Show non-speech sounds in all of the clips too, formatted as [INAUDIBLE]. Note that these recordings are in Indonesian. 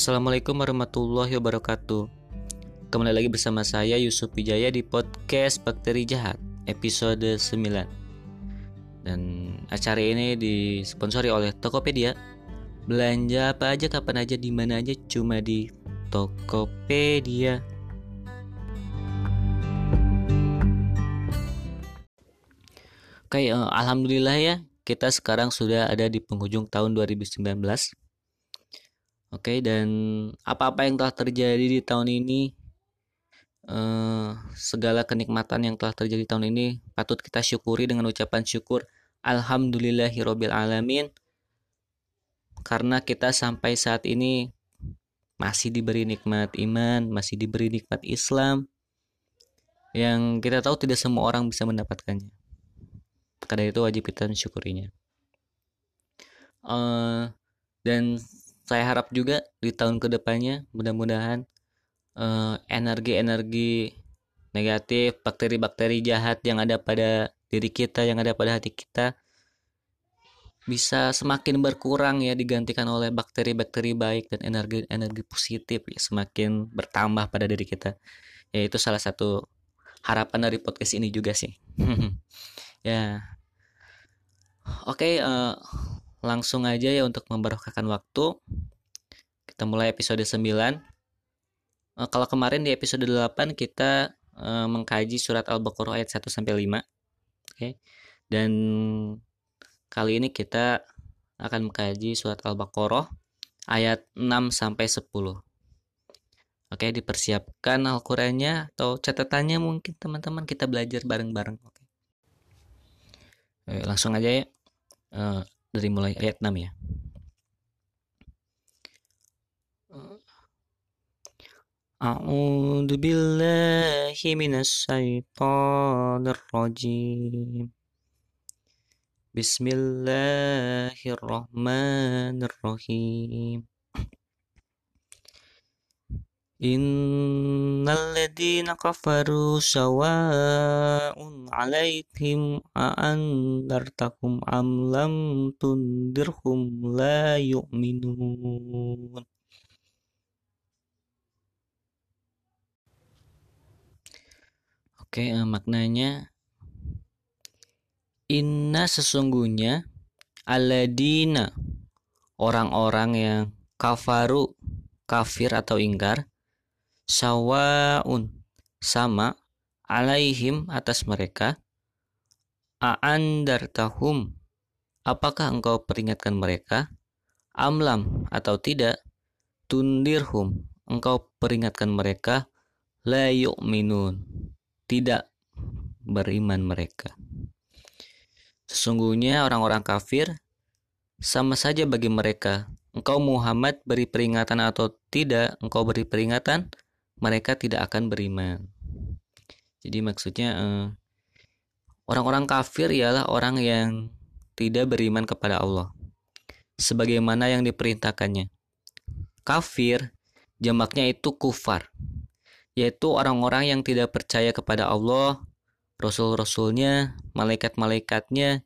Assalamualaikum warahmatullahi wabarakatuh. Kembali lagi bersama saya Yusuf Wijaya di podcast Bakteri Jahat episode 9 Dan acara ini disponsori oleh Tokopedia. Belanja apa aja kapan aja di mana aja cuma di Tokopedia. Oke, uh, alhamdulillah ya kita sekarang sudah ada di penghujung tahun 2019 Oke, dan apa-apa yang telah terjadi di tahun ini, eh, segala kenikmatan yang telah terjadi tahun ini patut kita syukuri dengan ucapan syukur Alhamdulillahirobbil alamin karena kita sampai saat ini masih diberi nikmat iman, masih diberi nikmat Islam yang kita tahu tidak semua orang bisa mendapatkannya. Karena itu wajib kita mensyukurinya. Uh, dan saya harap juga di tahun ke depannya mudah-mudahan uh, energi-energi negatif, bakteri-bakteri jahat yang ada pada diri kita, yang ada pada hati kita bisa semakin berkurang ya digantikan oleh bakteri-bakteri baik dan energi-energi positif ya semakin bertambah pada diri kita. Ya itu salah satu harapan dari podcast ini juga sih. [LAUGHS] ya. Oke, okay, uh, eh, langsung aja ya untuk membarokahkan waktu. Kita mulai episode 9. Uh, eh, kalau kemarin di episode 8 kita uh, mengkaji surat Al-Baqarah ayat 1 sampai 5. Oke. Okay. Dan kali ini kita akan mengkaji surat Al-Baqarah ayat 6 sampai 10. Oke, dipersiapkan Al-Qur'annya atau catatannya mungkin teman-teman kita belajar bareng-bareng. Oke. langsung aja ya. Uh, dari mulai ayat 6 ya. أعوذ بالله من الشيطان الرجيم بسم الله الرحمن الرحيم Innalladzina kafaru sawa'un 'alaihim a'andartakum am lam tundirhum la yu'minun Oke, eh, maknanya Inna sesungguhnya aladina orang-orang yang kafaru kafir atau ingkar sawaun sama alaihim atas mereka tahum apakah engkau peringatkan mereka? Amlam atau tidak tundirhum engkau peringatkan mereka? La yu'minun tidak beriman mereka sesungguhnya orang-orang kafir sama saja bagi mereka engkau Muhammad beri peringatan atau tidak engkau beri peringatan mereka tidak akan beriman. Jadi maksudnya eh, orang-orang kafir ialah orang yang tidak beriman kepada Allah. Sebagaimana yang diperintahkannya. Kafir jamaknya itu kufar. Yaitu orang-orang yang tidak percaya kepada Allah, Rasul-Rasulnya, malaikat-malaikatnya,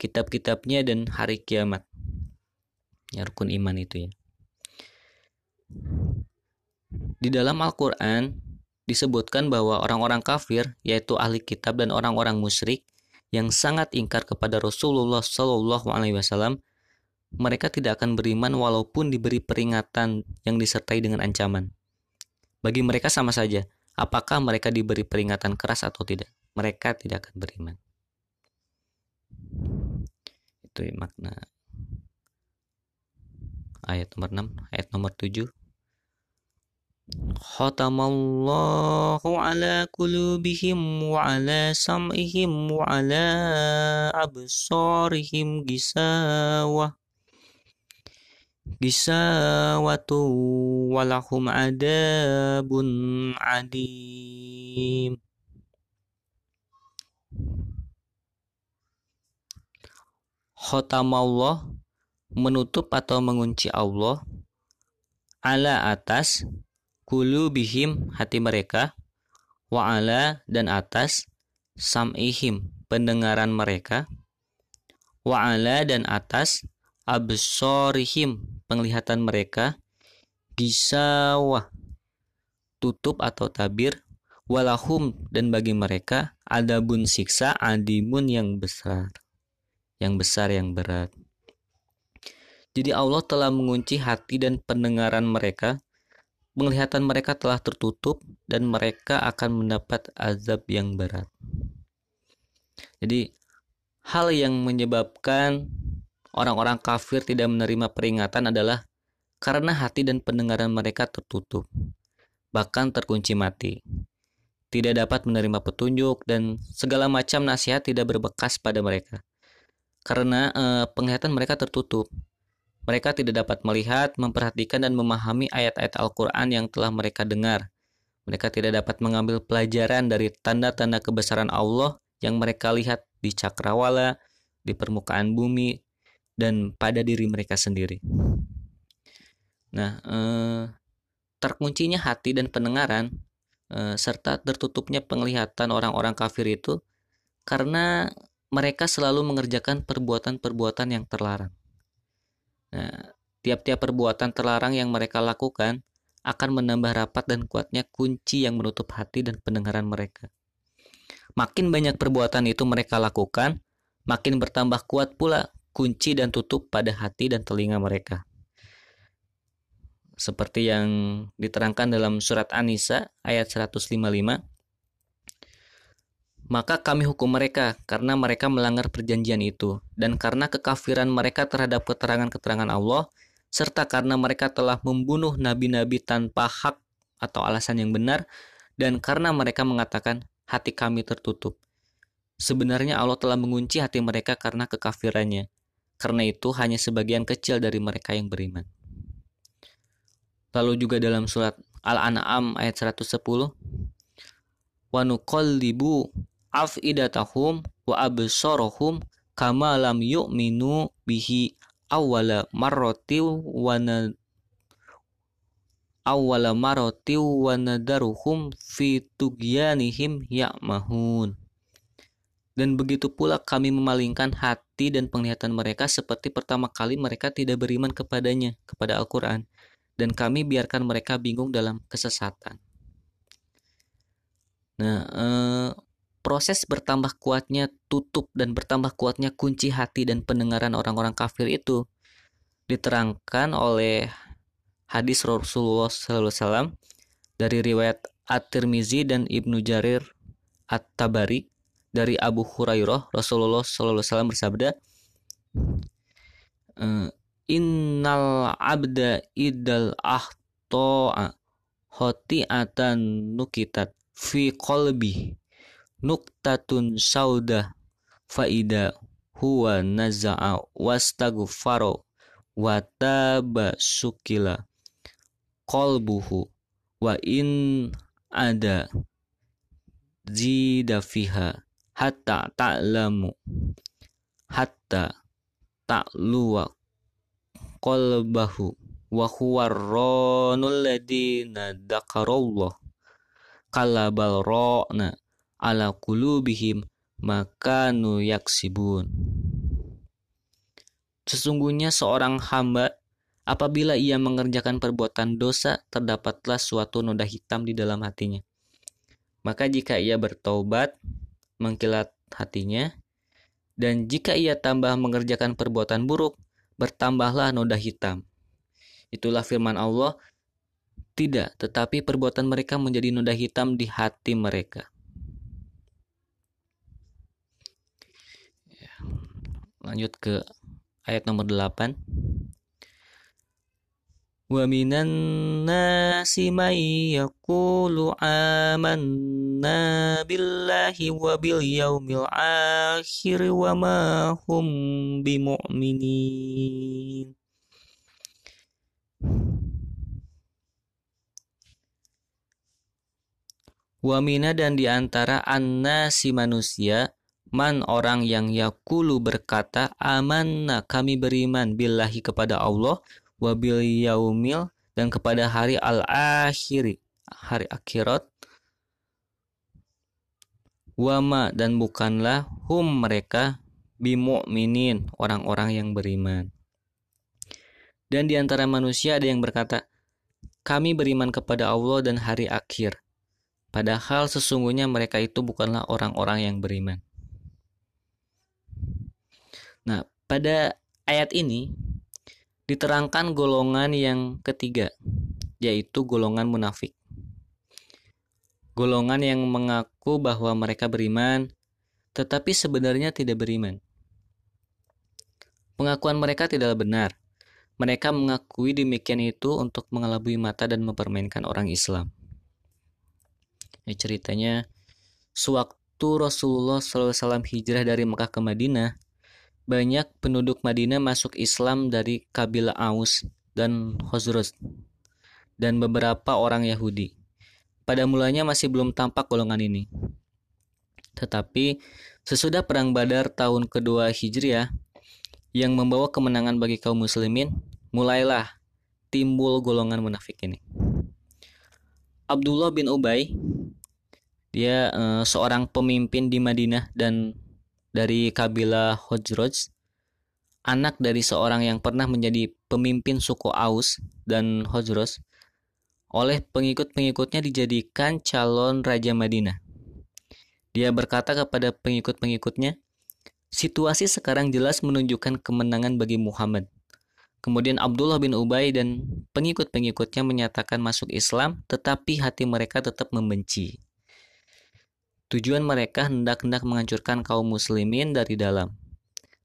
kitab-kitabnya, dan hari kiamat. Ya, rukun iman itu ya. Di dalam Al-Quran disebutkan bahwa orang-orang kafir, yaitu ahli kitab dan orang-orang musyrik, yang sangat ingkar kepada Rasulullah Wasallam, mereka tidak akan beriman walaupun diberi peringatan yang disertai dengan ancaman. Bagi mereka sama saja, apakah mereka diberi peringatan keras atau tidak. Mereka tidak akan beriman. Itu makna ayat nomor 6, ayat nomor 7 Khatamallahu ala qulubihim wa ala sam'ihim wa ala absarihim gisawah gisawatu walahum adabun adim. Khotamallah menutup atau mengunci Allah ala atas kulubihim hati mereka wa ala dan atas sam'ihim pendengaran mereka wa ala dan atas absorihim penglihatan mereka gisawah tutup atau tabir walahum dan bagi mereka adabun siksa adimun yang besar yang besar yang berat. Jadi Allah telah mengunci hati dan pendengaran mereka, penglihatan mereka telah tertutup dan mereka akan mendapat azab yang berat. Jadi hal yang menyebabkan orang-orang kafir tidak menerima peringatan adalah karena hati dan pendengaran mereka tertutup, bahkan terkunci mati. Tidak dapat menerima petunjuk dan segala macam nasihat tidak berbekas pada mereka karena uh, penglihatan mereka tertutup. Mereka tidak dapat melihat, memperhatikan, dan memahami ayat-ayat Al-Quran yang telah mereka dengar. Mereka tidak dapat mengambil pelajaran dari tanda-tanda kebesaran Allah yang mereka lihat di cakrawala, di permukaan bumi, dan pada diri mereka sendiri. Nah, eh, terkuncinya hati dan pendengaran, eh, serta tertutupnya penglihatan orang-orang kafir itu karena mereka selalu mengerjakan perbuatan-perbuatan yang terlarang. Nah, tiap-tiap perbuatan terlarang yang mereka lakukan akan menambah rapat dan kuatnya kunci yang menutup hati dan pendengaran mereka. Makin banyak perbuatan itu mereka lakukan, makin bertambah kuat pula kunci dan tutup pada hati dan telinga mereka. Seperti yang diterangkan dalam surat An-Nisa ayat 155, maka kami hukum mereka karena mereka melanggar perjanjian itu dan karena kekafiran mereka terhadap keterangan-keterangan Allah serta karena mereka telah membunuh nabi-nabi tanpa hak atau alasan yang benar dan karena mereka mengatakan hati kami tertutup. Sebenarnya Allah telah mengunci hati mereka karena kekafirannya. Karena itu hanya sebagian kecil dari mereka yang beriman. Lalu juga dalam surat Al-An'am ayat 110 wa nuqallibu afidatahum wa absarahum kama lam yu'minu bihi awwala marrati wa awwala marrati wa nadaruhum fi tugyanihim ya'mahun dan begitu pula kami memalingkan hati dan penglihatan mereka seperti pertama kali mereka tidak beriman kepadanya, kepada Al-Quran. Dan kami biarkan mereka bingung dalam kesesatan. Nah, eh, proses bertambah kuatnya tutup dan bertambah kuatnya kunci hati dan pendengaran orang-orang kafir itu diterangkan oleh hadis Rasulullah SAW dari riwayat At-Tirmizi dan Ibnu Jarir At-Tabari dari Abu Hurairah Rasulullah SAW bersabda eh, Innal abda idal ahto'a hoti'atan nukitat fi qalbi nuktatun saudah faida huwa naza'a wastaghfaro wa taba sukila qalbuhu wa in ada zida fiha hatta ta'lamu hatta ta'luwa qalbahu wa huwa ranul ladina dakarallah kalabal ro'na ala kulubihim maka yaksibun. Sesungguhnya seorang hamba apabila ia mengerjakan perbuatan dosa terdapatlah suatu noda hitam di dalam hatinya. Maka jika ia bertobat, mengkilat hatinya, dan jika ia tambah mengerjakan perbuatan buruk, bertambahlah noda hitam. Itulah firman Allah, tidak, tetapi perbuatan mereka menjadi noda hitam di hati mereka. Lanjut ke ayat nomor 8. ومن الناس من يقول آمنا بالله وباليوم الآخر وما هم بمؤمنين Wamina dan diantara anna si manusia man orang yang yakulu berkata amanna kami beriman billahi kepada Allah wabil yaumil dan kepada hari al akhiri hari akhirat. Wama dan bukanlah hum mereka bimu'minin orang-orang yang beriman. Dan di antara manusia ada yang berkata kami beriman kepada Allah dan hari akhir. Padahal sesungguhnya mereka itu bukanlah orang-orang yang beriman. Nah pada ayat ini diterangkan golongan yang ketiga, yaitu golongan munafik. Golongan yang mengaku bahwa mereka beriman, tetapi sebenarnya tidak beriman. Pengakuan mereka tidak benar. Mereka mengakui demikian itu untuk mengelabui mata dan mempermainkan orang Islam. Ya, ceritanya, sewaktu Rasulullah SAW hijrah dari Mekah ke Madinah, banyak penduduk Madinah masuk Islam dari kabilah Aus dan Khosrus dan beberapa orang Yahudi. Pada mulanya masih belum tampak golongan ini. Tetapi sesudah perang Badar tahun kedua Hijriah yang membawa kemenangan bagi kaum muslimin, mulailah timbul golongan munafik ini. Abdullah bin Ubay dia uh, seorang pemimpin di Madinah dan dari kabilah Hojroj, anak dari seorang yang pernah menjadi pemimpin suku Aus dan Hojroj, oleh pengikut-pengikutnya dijadikan calon Raja Madinah. Dia berkata kepada pengikut-pengikutnya, situasi sekarang jelas menunjukkan kemenangan bagi Muhammad. Kemudian Abdullah bin Ubay dan pengikut-pengikutnya menyatakan masuk Islam, tetapi hati mereka tetap membenci. Tujuan mereka hendak-hendak menghancurkan kaum muslimin dari dalam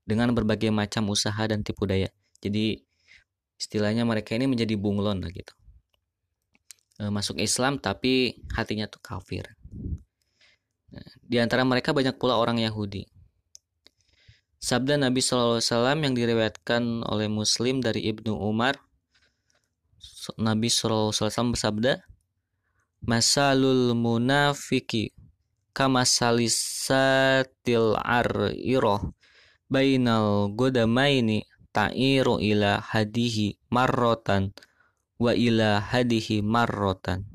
dengan berbagai macam usaha dan tipu daya. Jadi istilahnya mereka ini menjadi bunglon lah gitu. E, masuk Islam tapi hatinya tuh kafir. Nah, di antara mereka banyak pula orang Yahudi. Sabda Nabi SAW yang diriwayatkan oleh Muslim dari Ibnu Umar, Nabi SAW bersabda, Masalul munafiki kama salisatil iroh bainal godamaini ta'iru ila hadihi marrotan wa ila hadihi marrotan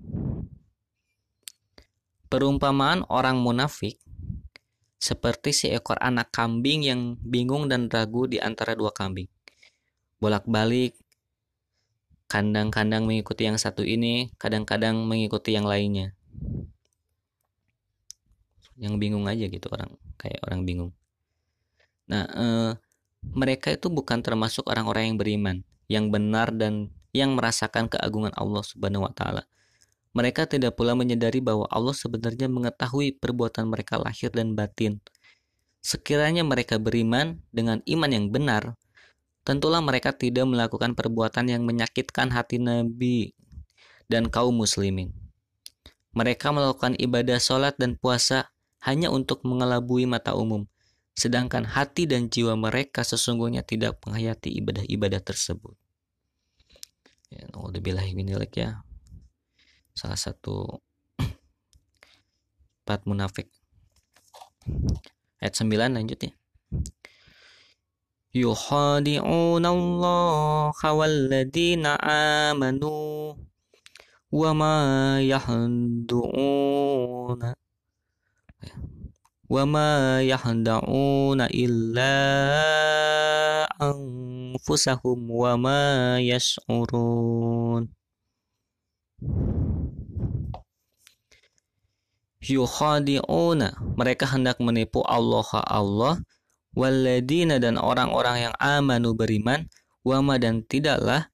Perumpamaan orang munafik seperti seekor anak kambing yang bingung dan ragu di antara dua kambing. Bolak-balik, kandang-kandang mengikuti yang satu ini, kadang-kadang mengikuti yang lainnya yang bingung aja gitu orang kayak orang bingung. Nah eh, mereka itu bukan termasuk orang-orang yang beriman yang benar dan yang merasakan keagungan Allah Subhanahu wa taala. Mereka tidak pula menyadari bahwa Allah sebenarnya mengetahui perbuatan mereka lahir dan batin. Sekiranya mereka beriman dengan iman yang benar tentulah mereka tidak melakukan perbuatan yang menyakitkan hati Nabi dan kaum muslimin. Mereka melakukan ibadah sholat dan puasa hanya untuk mengelabui mata umum, sedangkan hati dan jiwa mereka sesungguhnya tidak menghayati ibadah-ibadah tersebut. Ya, ya. Salah satu [CLEARS THROAT] empat munafik. Ayat 9 lanjut ya. Yuhadi'una Allah walladina amanu wa ma yahdu'una wa ma yahda'una illa anfusahum wa ma yash'urun yukhadi'una mereka hendak menipu Allah Allah. waladina dan orang-orang yang amanu beriman. wama dan tidaklah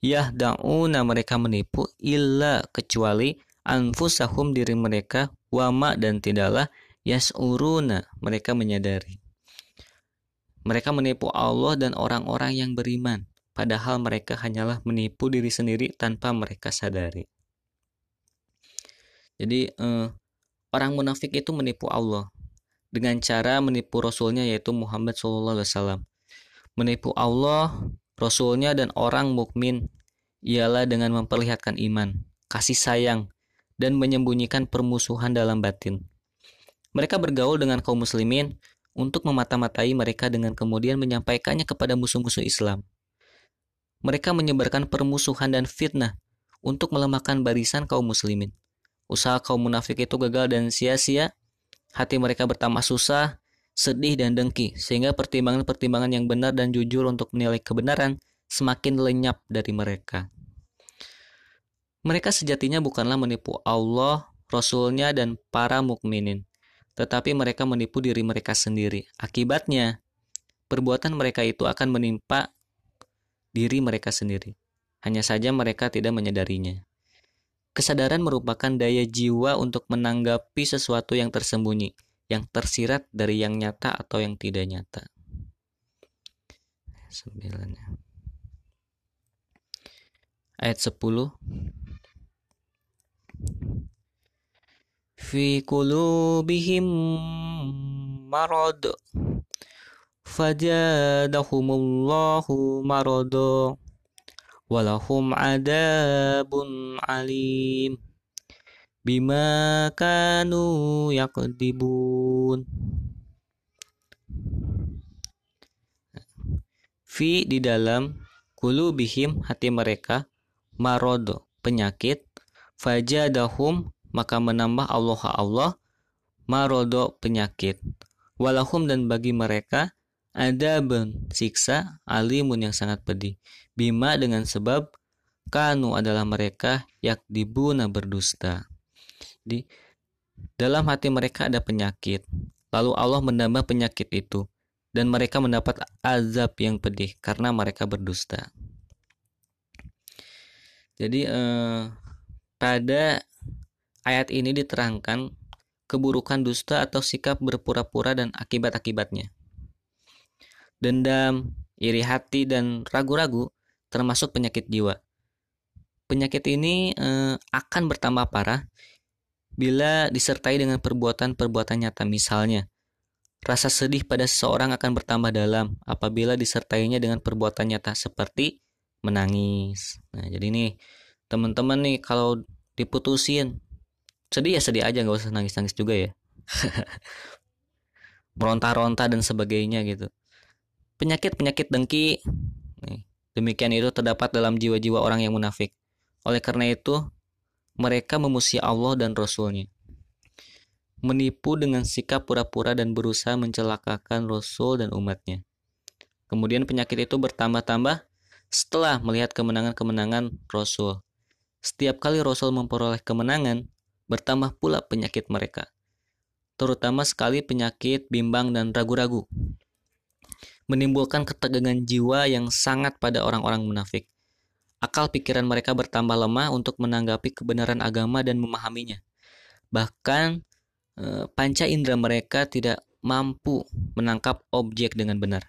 yahda'una mereka menipu illa kecuali anfusahum diri mereka wama dan tidaklah yas'uruna mereka menyadari mereka menipu Allah dan orang-orang yang beriman padahal mereka hanyalah menipu diri sendiri tanpa mereka sadari. Jadi eh, orang munafik itu menipu Allah dengan cara menipu Rasulnya yaitu Muhammad SAW. Menipu Allah, Rasulnya dan orang mukmin ialah dengan memperlihatkan iman, kasih sayang, dan menyembunyikan permusuhan dalam batin. Mereka bergaul dengan kaum muslimin untuk memata-matai mereka dengan kemudian menyampaikannya kepada musuh-musuh Islam. Mereka menyebarkan permusuhan dan fitnah untuk melemahkan barisan kaum muslimin. Usaha kaum munafik itu gagal dan sia-sia. Hati mereka bertambah susah, sedih dan dengki, sehingga pertimbangan-pertimbangan yang benar dan jujur untuk menilai kebenaran semakin lenyap dari mereka. Mereka sejatinya bukanlah menipu Allah, Rasulnya, dan para mukminin, tetapi mereka menipu diri mereka sendiri. Akibatnya, perbuatan mereka itu akan menimpa diri mereka sendiri. Hanya saja mereka tidak menyadarinya. Kesadaran merupakan daya jiwa untuk menanggapi sesuatu yang tersembunyi, yang tersirat dari yang nyata atau yang tidak nyata. Sembilan. Ayat 10 Fi kulubihim marad. Fajadahumullahu maradu walahum adabun alim. Bima kanu yakdibun fi di dalam kulubihim hati mereka marodo penyakit fajadahum maka menambah Allah Allah marodo penyakit walahum dan bagi mereka ada ben siksa alimun yang sangat pedih. Bima dengan sebab kanu adalah mereka yak dibuna berdusta. Di dalam hati mereka ada penyakit. Lalu Allah menambah penyakit itu dan mereka mendapat azab yang pedih karena mereka berdusta. Jadi eh, pada ayat ini diterangkan keburukan dusta atau sikap berpura-pura dan akibat-akibatnya dendam, iri hati, dan ragu-ragu, termasuk penyakit jiwa. Penyakit ini eh, akan bertambah parah bila disertai dengan perbuatan-perbuatan nyata misalnya. Rasa sedih pada seseorang akan bertambah dalam apabila disertainya dengan perbuatan nyata seperti menangis. Nah, jadi nih teman-teman nih kalau diputusin sedih ya sedih aja nggak usah nangis-nangis juga ya. [LAUGHS] Meronta-ronta dan sebagainya gitu. Penyakit-penyakit dengki demikian itu terdapat dalam jiwa-jiwa orang yang munafik. Oleh karena itu, mereka memuji Allah dan Rasulnya. Menipu dengan sikap pura-pura dan berusaha mencelakakan Rasul dan umatnya. Kemudian penyakit itu bertambah-tambah setelah melihat kemenangan-kemenangan Rasul. Setiap kali Rasul memperoleh kemenangan, bertambah pula penyakit mereka. Terutama sekali penyakit bimbang dan ragu-ragu menimbulkan ketegangan jiwa yang sangat pada orang-orang munafik. Akal pikiran mereka bertambah lemah untuk menanggapi kebenaran agama dan memahaminya. Bahkan eh, panca indera mereka tidak mampu menangkap objek dengan benar.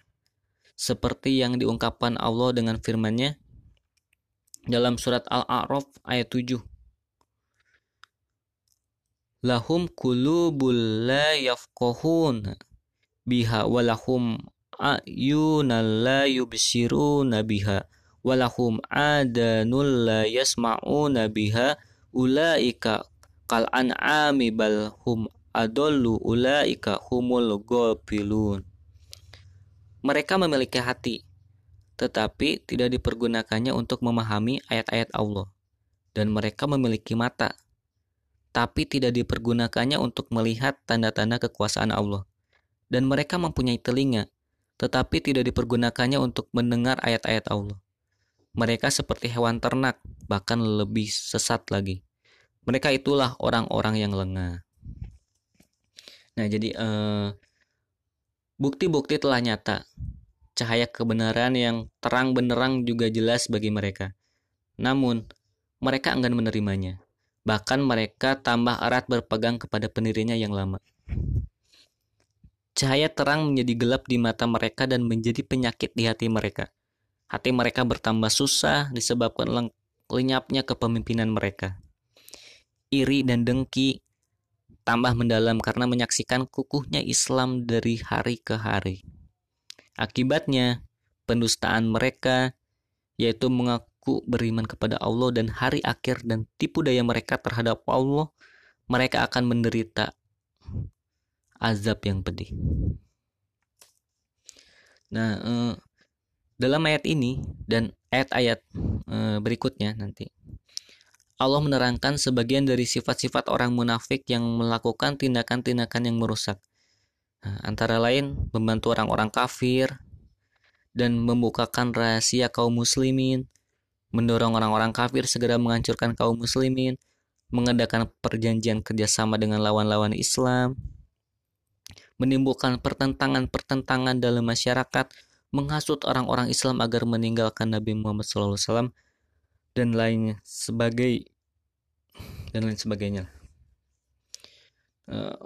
Seperti yang diungkapkan Allah dengan firman-Nya dalam surat Al-A'raf ayat 7. Lahum kulubul la yafqahun biha walahum ayunal la yubsiruna biha walahum adanul la yasma'una biha ulaika kal an'ami bal hum adollu ulaika humul ghafilun mereka memiliki hati tetapi tidak dipergunakannya untuk memahami ayat-ayat Allah dan mereka memiliki mata tapi tidak dipergunakannya untuk melihat tanda-tanda kekuasaan Allah dan mereka mempunyai telinga tetapi tidak dipergunakannya untuk mendengar ayat-ayat Allah. Mereka seperti hewan ternak, bahkan lebih sesat lagi. Mereka itulah orang-orang yang lengah. Nah, jadi eh, bukti-bukti telah nyata. Cahaya kebenaran yang terang benerang juga jelas bagi mereka. Namun, mereka enggan menerimanya. Bahkan mereka tambah erat berpegang kepada pendirinya yang lama. Cahaya terang menjadi gelap di mata mereka dan menjadi penyakit di hati mereka. Hati mereka bertambah susah disebabkan lenyapnya kepemimpinan mereka. Iri dan dengki tambah mendalam karena menyaksikan kukuhnya Islam dari hari ke hari. Akibatnya, pendustaan mereka yaitu mengaku beriman kepada Allah dan hari akhir dan tipu daya mereka terhadap Allah, mereka akan menderita azab yang pedih. Nah, eh, dalam ayat ini dan ayat-ayat eh, berikutnya nanti Allah menerangkan sebagian dari sifat-sifat orang munafik yang melakukan tindakan-tindakan yang merusak. Nah, antara lain membantu orang-orang kafir dan membukakan rahasia kaum muslimin, mendorong orang-orang kafir segera menghancurkan kaum muslimin, mengadakan perjanjian kerjasama dengan lawan-lawan Islam, menimbulkan pertentangan-pertentangan dalam masyarakat, menghasut orang-orang Islam agar meninggalkan Nabi Muhammad SAW, dan lainnya sebagai dan lain sebagainya. Eh,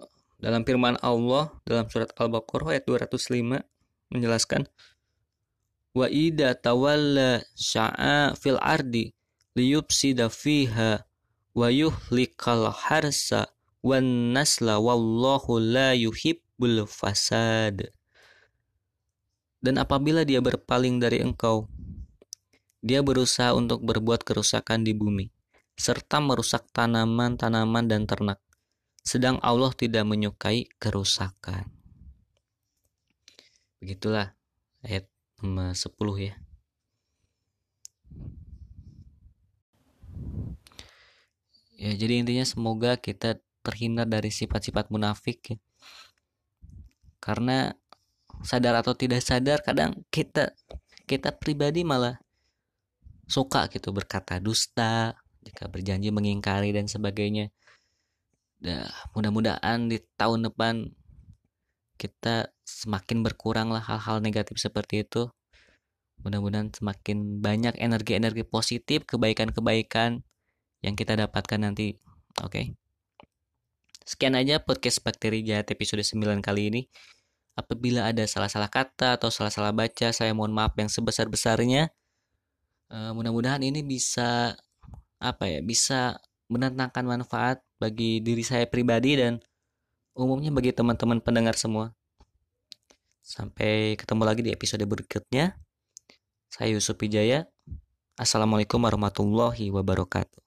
dalam firman Allah dalam surat Al-Baqarah ayat 205 menjelaskan wa ida tawalla sya'a fil ardi liyufsida fiha wa yuhlikal harsa wan nasla wallahu la yuhibbul fasad dan apabila dia berpaling dari engkau dia berusaha untuk berbuat kerusakan di bumi, serta merusak tanaman-tanaman dan ternak. Sedang Allah tidak menyukai kerusakan. Begitulah ayat nomor 10 ya. Ya, jadi intinya semoga kita terhindar dari sifat-sifat munafik ya. Karena sadar atau tidak sadar kadang kita kita pribadi malah suka gitu berkata dusta jika berjanji mengingkari dan sebagainya nah, mudah-mudahan di tahun depan kita semakin berkurang lah hal-hal negatif seperti itu. Mudah-mudahan semakin banyak energi-energi positif kebaikan-kebaikan yang kita dapatkan nanti. Oke. Okay? sekian aja podcast bakteri jahat episode 9 kali ini. Apabila ada salah-salah kata atau salah-salah baca saya mohon maaf yang sebesar-besarnya. Uh, mudah-mudahan ini bisa apa ya bisa mendatangkan manfaat bagi diri saya pribadi dan umumnya bagi teman-teman pendengar semua. Sampai ketemu lagi di episode berikutnya. Saya Yusuf Wijaya. Assalamualaikum warahmatullahi wabarakatuh